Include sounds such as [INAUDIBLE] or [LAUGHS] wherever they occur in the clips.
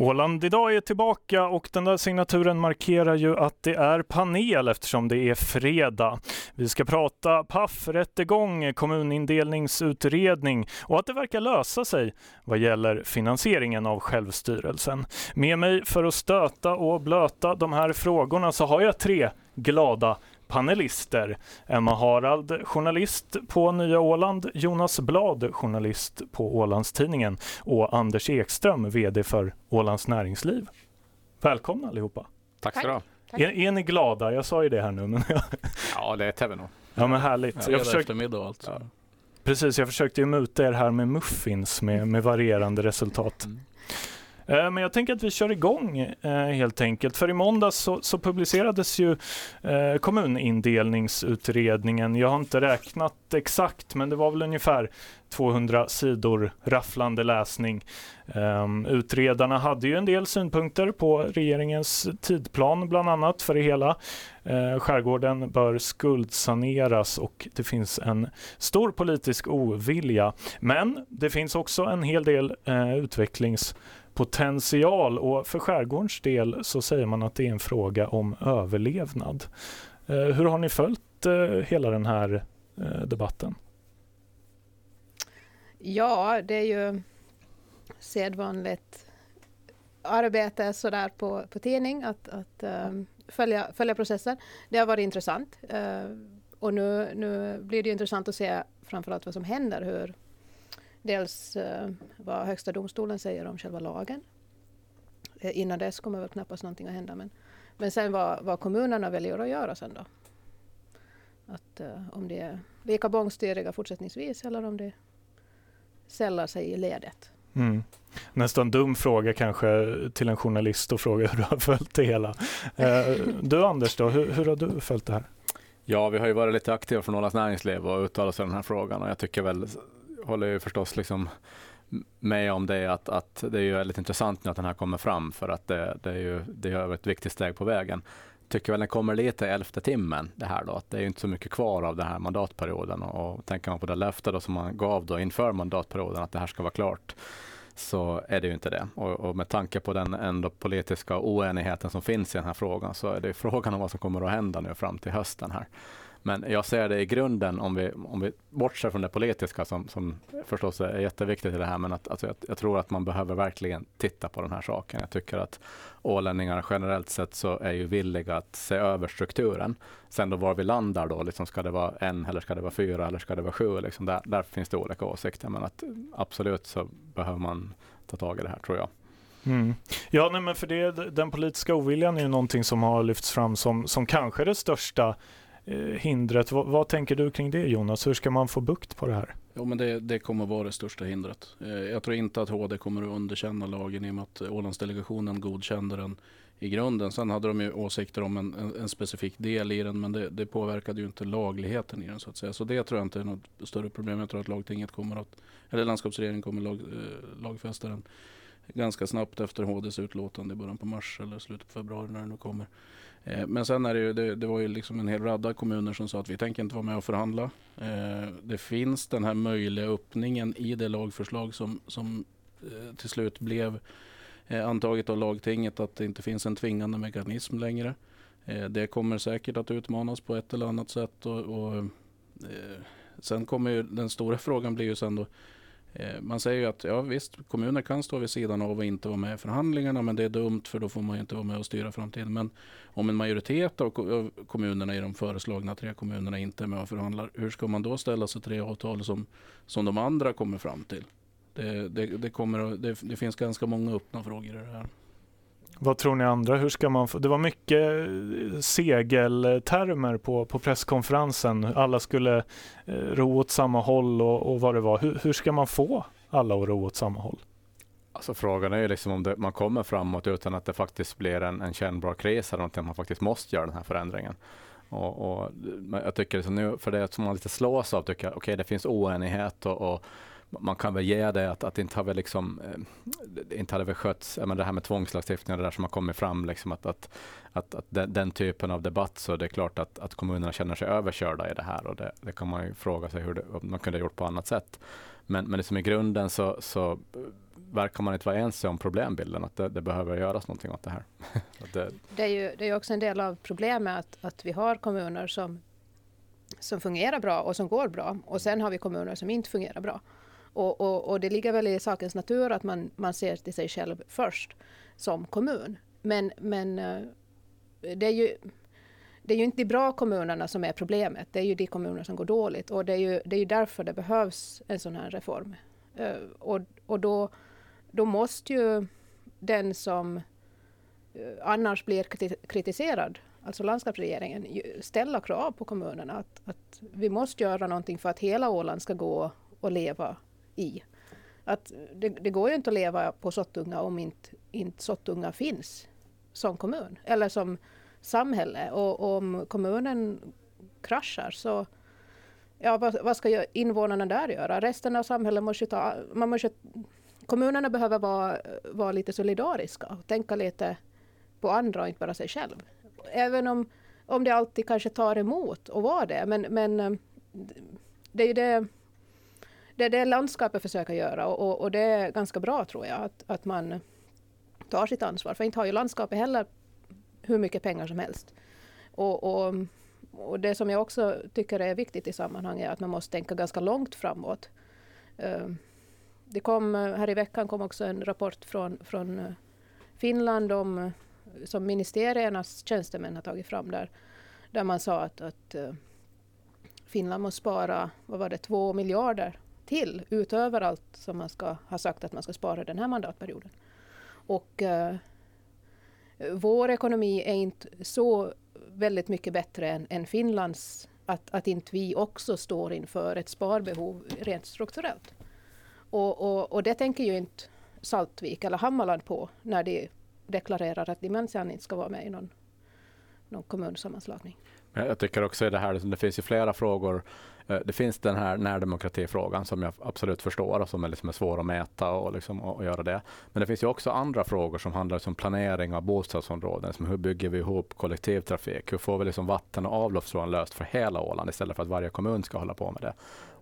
Åland idag är tillbaka och den där signaturen markerar ju att det är panel eftersom det är fredag. Vi ska prata PAF, rättegång, kommunindelningsutredning och att det verkar lösa sig vad gäller finansieringen av självstyrelsen. Med mig för att stöta och blöta de här frågorna så har jag tre glada panelister. Emma Harald, journalist på Nya Åland, Jonas Blad, journalist på Ålandstidningen och Anders Ekström, VD för Ålands Näringsliv. Välkomna allihopa! Tack ska du ha! Är, är ni glada? Jag sa ju det här nu. Men ja, det är vi nog. Ja, men härligt. Ja, jag försökte... eftermiddag alltså. Ja. Precis, jag försökte ju muta er här med muffins med, med varierande resultat. Mm. Eh, men jag tänker att vi kör igång eh, helt enkelt. För i måndags så, så publicerades ju eh, kommunindelningsutredningen. Jag har inte räknat exakt, men det var väl ungefär 200 sidor rafflande läsning. Um, utredarna hade ju en del synpunkter på regeringens tidplan bland annat för det hela. Uh, skärgården bör skuldsaneras och det finns en stor politisk ovilja. Men det finns också en hel del uh, utvecklings potential och för skärgårdens del så säger man att det är en fråga om överlevnad. Eh, hur har ni följt eh, hela den här eh, debatten? Ja, det är ju sedvanligt arbete sådär på, på tidning att, att um, följa, följa processen. Det har varit intressant. Uh, och nu, nu blir det intressant att se framförallt vad som händer, hur, Dels eh, vad Högsta domstolen säger om själva lagen. Eh, innan dess kommer väl knappast någonting att hända. Men, men sen vad, vad kommunerna väljer att göra sen då. Att, eh, om det är lika bångstyriga fortsättningsvis eller om det sällar sig i ledet. Mm. Nästan dum fråga kanske till en journalist att fråga [LAUGHS] hur du har följt det hela. Eh, du Anders, då, hur, hur har du följt det här? Ja, vi har ju varit lite aktiva från Ålands Näringsliv och uttalat oss i den här frågan och jag tycker väl håller ju förstås liksom med om det att, att det är ju väldigt intressant nu att den här kommer fram för att det, det är ju det är ett viktigt steg på vägen. Tycker väl den kommer lite i elfte timmen det här då, att det är ju inte så mycket kvar av den här mandatperioden och, och tänker man på det löfte då som man gav då inför mandatperioden att det här ska vara klart så är det ju inte det. Och, och, med tanke på den ändå politiska oenigheten som finns i den här frågan så är det [LAUGHS] frågan om vad som kommer att hända nu fram till hösten här. Men jag ser det i grunden, om vi, om vi bortser från det politiska som, som förstås är jätteviktigt i det här, men att, alltså jag, jag, tror att man behöver verkligen titta på den här saken. Jag tycker att ålänningar generellt sett så är ju villiga att se över strukturen. Sen då var vi landar då, liksom ska det vara en eller ska det vara fyra eller ska det vara sju? Liksom där, där finns det olika åsikter, men att absolut så behöver man ta tag i det här tror jag. Mm. Ja, nej, men för det, den politiska oviljan är ju någonting som har lyfts fram som, som kanske det största Eh, hindret. Vad, vad, tänker du kring det Jonas? Hur ska man få bukt på det här? Ja, men det, det kommer vara det största hindret. Eh, jag tror inte att HD kommer att underkänna lagen i och med att Ålandsdelegationen godkände den i grunden. Sen hade de ju åsikter om en, en, en specifik del i den men det, det, påverkade ju inte lagligheten i den så att säga. Så det tror jag inte är något större problem. Jag tror att lagtinget kommer att, eller landskapsregeringen kommer lag, eh, lagfästa den ganska snabbt efter HDs utlåtande i början på mars eller slutet på februari när det nu kommer. Eh, men sen är det ju, det, det, var ju liksom en hel radda kommuner som sa att vi tänker inte vara med och förhandla. Eh, det finns den här möjliga öppningen i det lagförslag som, som eh, till slut blev antaget av lagtinget att det inte finns en tvingande mekanism längre. Det kommer säkert att utmanas på ett eller annat sätt. Och, och sen kommer ju, den stora frågan blir ju sen då Eh, man säger ju att ja, visst, kommuner kan stå vid sidan av och inte vara med i förhandlingarna, men det är dumt för då får man inte vara med och styra framtiden. Men om en majoritet av kommunerna i de föreslagna tre kommunerna inte är med och förhandlar, hur ska man då ställa sig till det avtal som, som de andra kommer fram till? Det, det, det kommer, det, det finns ganska många öppna frågor i det här. Vad tror ni andra? Hur ska man få, det var mycket eh, segeltermer på, på presskonferensen. Alla skulle eh, ro åt samma håll och, och vad det var. Hur, hur ska man få alla att ro åt samma håll? Alltså frågan är ju liksom om det, man kommer framåt utan att det faktiskt blir en, en kännbar kris eller någonting, man faktiskt måste göra den här förändringen. Och, och jag tycker liksom nu, för det som man lite slås av, tycker jag, okej okay, det finns oenighet och, och man kan väl ge det att, att inte har väl liksom, eh, inte hade väl skötts, men det här med tvångslagstiftning och det där som har kommit fram, liksom att, att, att, att den, den, typen av debatt, så det är klart att, att kommunerna känner sig överkörda i det här och det, det kan man ju fråga sig hur det, man kunde ha gjort på annat sätt. Men, men liksom i grunden så, så verkar man inte vara ense om problembilden, att det, det behöver göras någonting åt det här. [LAUGHS] det, det, är ju det är också en del av problemet att, att vi har kommuner som, som fungerar bra och som går bra. Och sen har vi kommuner som inte fungerar bra. Och, och, och det ligger väl i sakens natur att man, man ser till sig själv först som kommun. Men, men eh, det är ju det är ju inte de bra kommunerna som är problemet, det är ju de kommuner som går dåligt. Och det är ju, det är ju därför det behövs en sån här reform. Eh, och och då, då måste ju den som eh, annars blir kritiserad, alltså landskapsregeringen, ställa krav på kommunerna att, att vi måste göra någonting för att hela Åland ska gå och leva i. Att det, det går ju inte att leva på Sottunga om inte, inte Sottunga finns som kommun eller som samhälle. Och, och om kommunen kraschar så ja, vad, vad, ska invånarna där göra? Resten av samhället måste ta... Man måste, kommunerna behöver vara, vara lite solidariska och tänka lite på andra och inte bara sig själv. Även om, om det alltid kanske tar emot att vara det. Men, men eh, det är ju det, det, är det landskapet försöker göra och, och det är ganska bra tror jag att, att man tar sitt ansvar. För inte har ju landskapet heller hur mycket pengar som helst. Och, och, och, det som jag också tycker är viktigt i sammanhanget är att man måste tänka ganska långt framåt. Ehm, det kom, här i veckan kom också en rapport från, från Finland om, som ministeriernas tjänstemän har tagit fram där, där man sa att, att eh, Finland måste spara, vad var det, två miljarder till utöver allt som man ska ha sagt att man ska spara den här mandatperioden. Och eh, vår ekonomi är inte så väldigt mycket bättre än, än Finlands. Att, att inte vi också står inför ett sparbehov rent strukturellt. Och, och, och det tänker ju inte Saltvik eller Hammarland på när de deklarerar att de minsann inte ska vara med i någon, någon kommunsammanslagning. Jag tycker också i det här, det finns ju flera frågor det finns den här närdemokratifrågan som jag absolut förstår och som är, liksom svår att mäta och, liksom, och, och, göra det. Men det finns ju också andra frågor som handlar om planering av bostadsområden. Som hur bygger vi ihop kollektivtrafik? Hur får vi liksom vatten och avloppsfrågan löst för hela Åland istället för att varje kommun ska hålla på med det?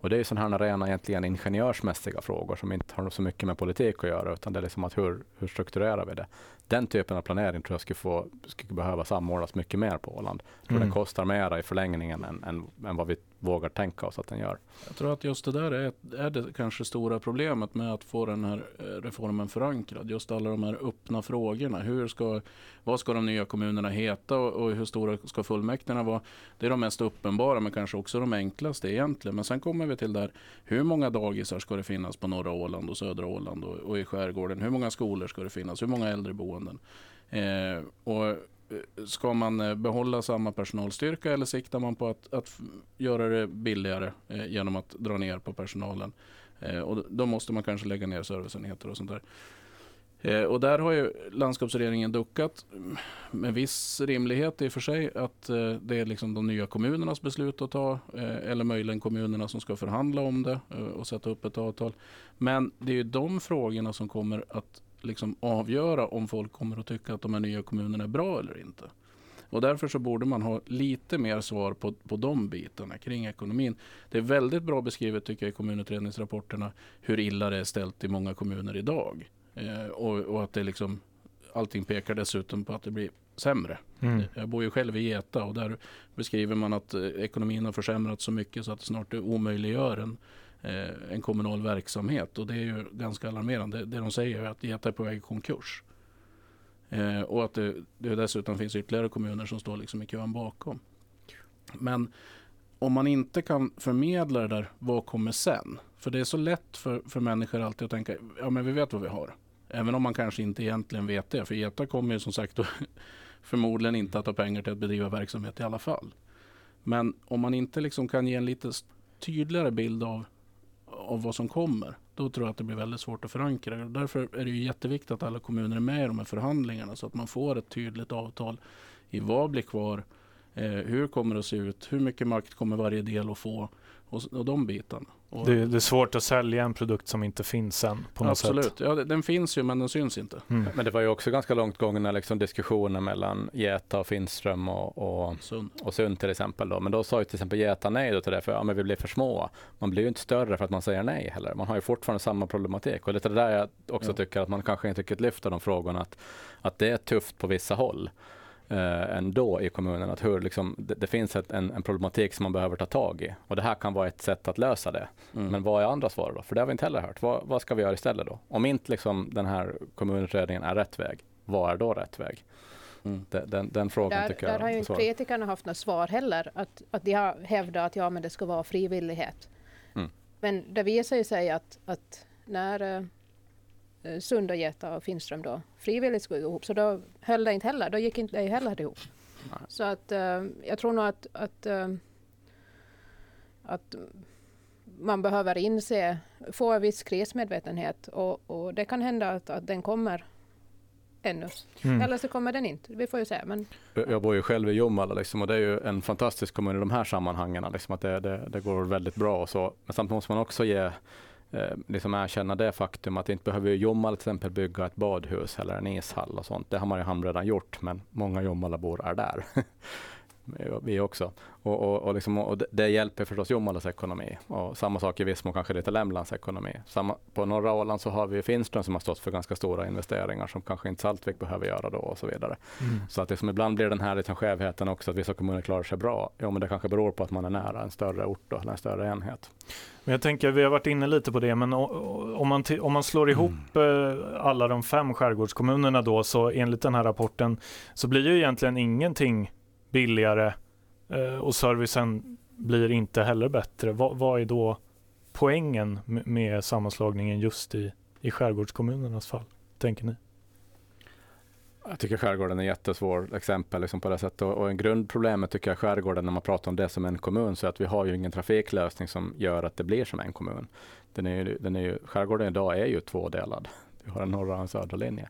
Och det är sådana här rena egentligen ingenjörsmässiga frågor som inte har så mycket med politik att göra utan det är liksom att hur, hur strukturerar vi det? Den typen av planering tror jag skulle, få, skulle behöva samordnas mycket mer på Åland. Jag mm. det kostar mera i förlängningen än, än, än vad vi vågar tänka oss att den gör. Jag tror att just det där är, är det kanske stora problemet med att få den här eh, reformen förankrad. Just alla de här öppna frågorna. Hur ska, vad ska de nya kommunerna heta och, och hur stora ska fullmäktige vara? Det är de mest uppenbara men kanske också de enklaste egentligen. Men sen kommer vi till där, hur många dagisar ska det finnas på norra Åland och södra Åland och, och i skärgården? Hur många skolor ska det finnas? Hur många äldreboenden? Eh, och ska man eh, behålla samma personalstyrka eller siktar man på att, att göra det billigare eh, genom att dra ner på personalen? Eh, och då måste man kanske lägga ner serviceenheter och sånt där. Och där har ju landskapsregeringen duckat mm, med viss rimlighet i och för sig att det är liksom de nya kommunernas beslut att ta eller möjligen kommunerna som ska förhandla om det och sätta upp ett avtal. Men det är ju de frågorna som kommer att liksom avgöra om folk kommer att tycka att de här nya kommunerna är bra eller inte. Och därför så borde man ha lite mer svar på, på de bitarna kring ekonomin. Det är väldigt bra beskrivet tycker jag i kommunutredningsrapporterna hur illa det är ställt i många kommuner idag. Eh, och, och, att det liksom, allting pekar dessutom på att det blir sämre. Mm. Jag bor ju själv i Geta och där beskriver man att eh, ekonomin har försämrats så mycket så att det snart omöjliggör en, Eh, en kommunal verksamhet. Och det är ju ganska alarmerande. Det de säger är att Geta är på väg i konkurs. Eh, och att det, det dessutom finns ytterligare kommuner som står liksom i kön bakom. Men om man inte kan förmedla det där, vad kommer sen? För det är så lätt för, för människor alltid att tänka, ja men vi vet vad vi har. Även om man kanske inte egentligen vet det. För Geta kommer ju som sagt [LAUGHS] förmodligen inte att ha pengar till att bedriva verksamhet i alla fall. Men om man inte liksom kan ge en lite tydligare bild av, av vad som kommer, då tror jag att det blir väldigt svårt att förankra. Därför är det ju jätteviktigt att alla kommuner är med i de här förhandlingarna så att man får ett tydligt avtal i vad blir kvar, eh, hur kommer det att se ut, hur mycket makt kommer varje del att få och, och de bitarna. Och, Det, det är svårt att sälja en produkt som inte finns än på något absolut, sätt. ja, den finns ju men den syns inte. Mm. Men det var ju också ganska långt gångna liksom, diskussioner mellan Geta och Finström och, och, Sund. och Sund till exempel. Då. Men då sa ju till exempel Geta nej då till det, för ja, men vi blir för små. Man blir ju inte större för att man säger nej heller. Man har ju fortfarande samma problematik. Och lite det där jag också Ja. tycker att man kanske inte riktigt lyfter de frågorna. Att, att det är tufft på vissa håll eh, ändå i kommunen. Att hur, liksom, det, det finns ett, en, en problematik som man behöver ta tag i. Och det här kan vara ett sätt att lösa det. Mm. Men vad är andra svar då? För det har vi inte heller hört. Vad, vad ska vi göra istället då? Om inte liksom den här kommunutredningen är rätt väg, vad är då rätt väg? Mm. Den, den, den frågan Där, tycker där jag har ju inte kritikerna haft något svar heller. Att, att de har hävdat att ja, men det ska vara frivillighet. Mm. Men det visar ju sig att, att när eh, Sund och Geta och Finström då frivilligt skulle gå ihop så då höll det inte heller. Då gick inte det heller ihop. Nej. Så att eh, jag tror nog att, att, eh, att man behöver inse, få en viss krismedvetenhet och, och det kan hända att, att den kommer ännu. Mm. Eller så kommer den inte. Vi får ju se. Men Jag jag bor ju själv i Jomala liksom, och det är ju en fantastisk kommun i de här sammanhangen. Liksom, att det, det, det går väldigt bra och så. Men samtidigt måste man också ge, eh, liksom erkänna det faktum att inte behöver Jommal till exempel bygga ett badhus eller en ishall och sånt. Det har man ju redan gjort, men många Jommalabor är där. [LAUGHS] Vi också. Och, och, och, liksom, och det, det hjälper förstås Jomalas ekonomi. Och samma sak i viss mån kanske lite Lämlands ekonomi. Samma, på norra Åland så har vi Finström som har stått för ganska stora investeringar som kanske inte Saltvik behöver göra då och så vidare. Mm. Så att det som ibland blir den här liksom skevheten också att vissa kommuner klarar sig bra. Jo, men det kanske beror på att man är nära en större ort då, eller en större enhet. Men jag tänker, vi har varit inne lite på det, men om man, om man slår ihop Mm. eh, alla de fem skärgårdskommunerna då, så enligt den här rapporten så blir ju egentligen ingenting billigare eh, och servicen blir inte heller bättre. Vad, vad är då poängen med, med sammanslagningen just i, i skärgårdskommunernas fall, tänker ni? Jag tycker skärgården är ett jättesvårt exempel liksom på det sättet. Och, och en grundproblemet tycker jag skärgården när man pratar om det som en kommun, så att vi har ju ingen trafiklösning som gör att det blir som en kommun. Den är ju, den är ju, skärgården idag är ju tvådelad. Vi har en norra och en södra linje.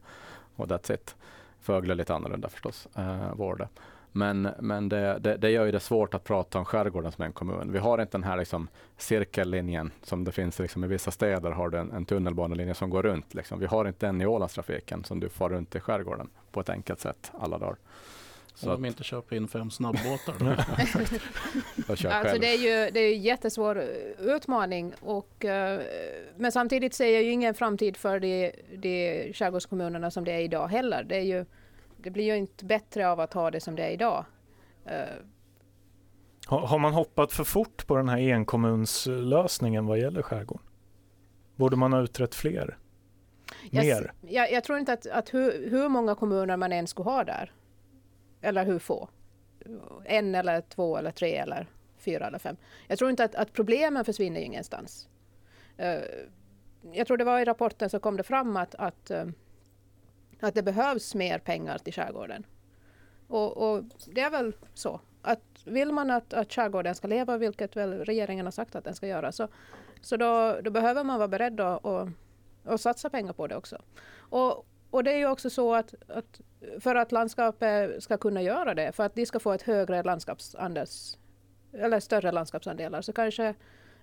Och that's it. Fögle är lite annorlunda förstås, eh, Vårde. Men, men det, det, det gör ju det svårt att prata om skärgården som en kommun. Vi har inte den här liksom cirkellinjen som det finns liksom i vissa städer. har du en, en tunnelbanelinje som går runt. Liksom. Vi har inte den i Ålandstrafiken som du får runt i skärgården på ett enkelt sätt alla dagar. Så Så de inte köper in fem snabbåtar. [LAUGHS] [LAUGHS] Alltså det är ju det är ju en jättesvår eh, utmaning och, eh, men samtidigt ser jag ju ingen framtid för de, de skärgårdskommunerna som det är idag heller. Det, är ju, det blir ju inte bättre av att ha det som det är idag. Eh, Har, har man hoppat för fort på den här enkommunslösningen vad gäller skärgården? Borde man ha utrett fler? jag, Mer? jag, jag tror inte att, att hur, hur många kommuner man än skulle ha där, eller hur få, en eller två eller tre eller fyra eller fem. Jag tror inte att, att problemen försvinner ingenstans. Eh, jag tror det var i rapporten så kom det fram att, att, eh, att det behövs mer pengar till skärgården. Och, och det är väl så. Att vill man att, att skärgården ska leva, vilket väl regeringen har sagt att den ska göra, så, så då, då behöver man vara beredd att, att, att satsa pengar på det också. Och, och det är ju också så att, att för att landskapet ska kunna göra det, för att de ska få ett högre landskapsandels, eller större landskapsandelar, så kanske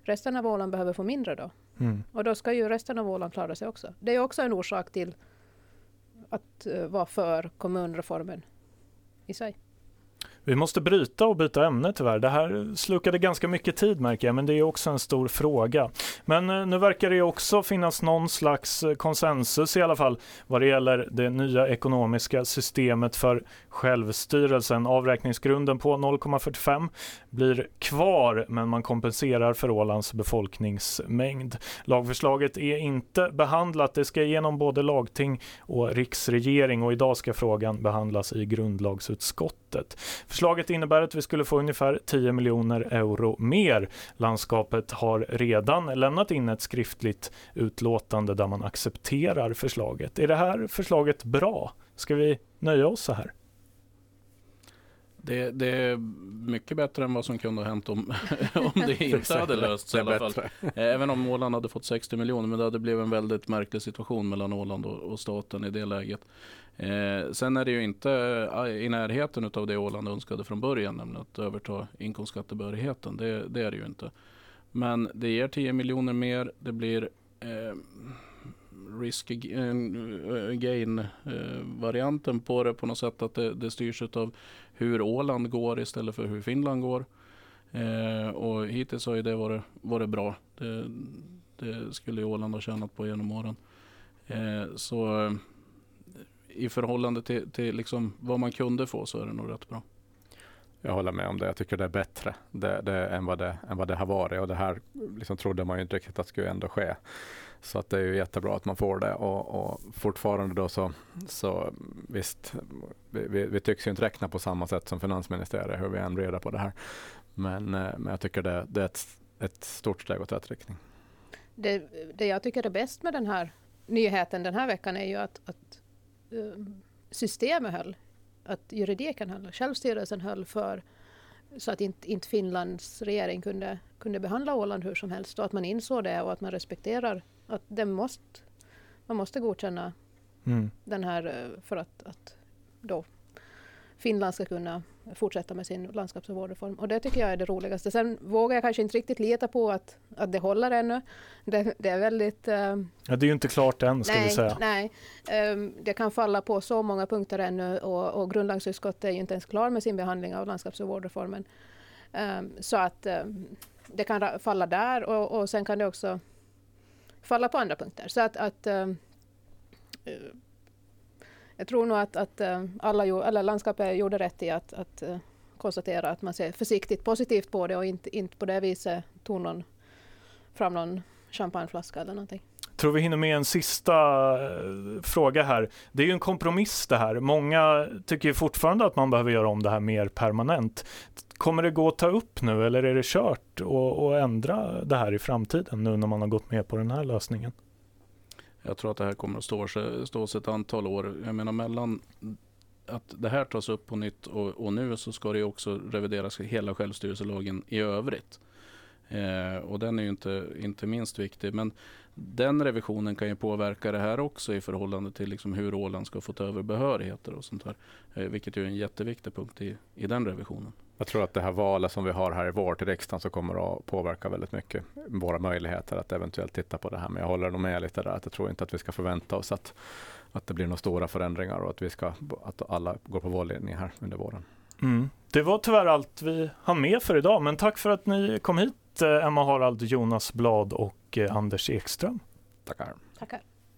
resten av Åland behöver få mindre då. Mm. Och då ska ju resten av Åland klara sig också. Det är också en orsak till att eh, vara för kommunreformen i sig. Vi måste bryta och byta ämne tyvärr. Det här slukade ganska mycket tid märker jag, men det är också en stor fråga. Men eh, nu verkar det också finnas någon slags eh, konsensus i alla fall vad det gäller det nya ekonomiska systemet för självstyrelsen. Avräkningsgrunden på 0,45 blir kvar, men man kompenserar för Ålands befolkningsmängd. Lagförslaget är inte behandlat. Det ska igenom både lagting och riksregering och idag ska frågan behandlas i grundlagsutskottet. Förslaget innebär att vi skulle få ungefär 10 miljoner euro mer. Landskapet har redan lämnat in ett skriftligt utlåtande där man accepterar förslaget. Är det här förslaget bra? Ska vi nöja oss så här? Det, det är mycket bättre än vad som kunde ha hänt om, [LAUGHS] om det inte hade löst sig i alla fall. Även om Åland hade fått 60 miljoner, men det hade blivit en väldigt märklig situation mellan Åland och, och staten i det läget. Eh, sen är det ju inte eh, i närheten av det Åland önskade från början, nämligen att överta inkomstskattebehörigheten. Det, det är det ju inte. Men det ger 10 miljoner mer. Det blir eh, risk eh, gain-varianten eh, på det på något sätt. Att det, det styrs av hur Åland går istället för hur Finland går. Eh, och hittills har ju det varit, varit bra. Det, det skulle Åland ha tjänat på genom åren. Eh, så eh, i förhållande till, till liksom vad man kunde få så är det nog rätt bra. Jag håller med om det. Jag tycker det är bättre det, det, än, vad det, än vad det har varit och det här liksom trodde man ju inte riktigt att skulle ändå ske. Så att det är ju jättebra att man får det och, och fortfarande då så, så visst, vi, vi, vi, tycks ju inte räkna på samma sätt som finansministeriet hur vi än reda på det här. Men, eh, men jag tycker det, det är ett, ett stort steg åt rätt riktning. Det, det jag tycker är bäst med den här nyheten den här veckan är ju att, att eh, systemet höll. Att juridiken höll, självstyrelsen höll för så att inte, inte Finlands regering kunde, kunde behandla Åland hur som helst och att man insåg det och att man respekterar att det måste, man måste godkänna mm. den här eh, för att, att då Finland ska kunna fortsätta med sin landskaps och vårdreform. Och det tycker jag är det roligaste. Sen vågar jag kanske inte riktigt lita på att, att det håller ännu. Det, det är väldigt... Uh, ja, det är ju inte klart än, ska nej, vi säga. Nej, um, det kan falla på så många punkter ännu och, och grundlagsutskottet är ju inte ens klar med sin behandling av landskaps och vårdreformen. Um, så att um, det kan falla där och, och sen kan det också falla på andra punkter. Så att, att jag tror nog att, att eh, alla, alla landskapet gjorde rätt i att, att eh, konstatera att man ser försiktigt positivt på det och inte, inte på det viset tog någon, fram någon champagneflaska eller någonting. Tror vi hinner med en sista eh, fråga här. Det är ju en kompromiss det här. Många tycker ju fortfarande att man behöver göra om det här mer permanent. Kommer det gå att ta upp nu eller är det kört och, och ändra det här i framtiden nu när man har gått med på den här lösningen? Jag tror att det här kommer att stå sig, stå sig ett antal år. Jag menar mellan att det här tas upp på nytt och, och nu så ska det också revideras hela självstyrelselagen i övrigt. Eh, och den är ju inte, inte minst viktig. Men den revisionen kan ju påverka det här också i förhållande till liksom hur Åland ska få ta över behörigheter och sånt här. Eh, vilket är en jätteviktig punkt i, i den revisionen. Jag tror att det här valet som vi har här i vår till riksdagen så kommer att påverka väldigt mycket våra möjligheter att eventuellt titta på det här. Men jag håller nog med lite där att jag tror inte att vi ska förvänta oss att, att det blir några stora förändringar och att, vi ska, att alla går på vår linje här under våren. Mm. Det var tyvärr allt vi hann med för idag, men tack för att ni kom hit eh, Emma Harald, Jonas Blad och eh, Anders Ekström. Tackar. Tackar.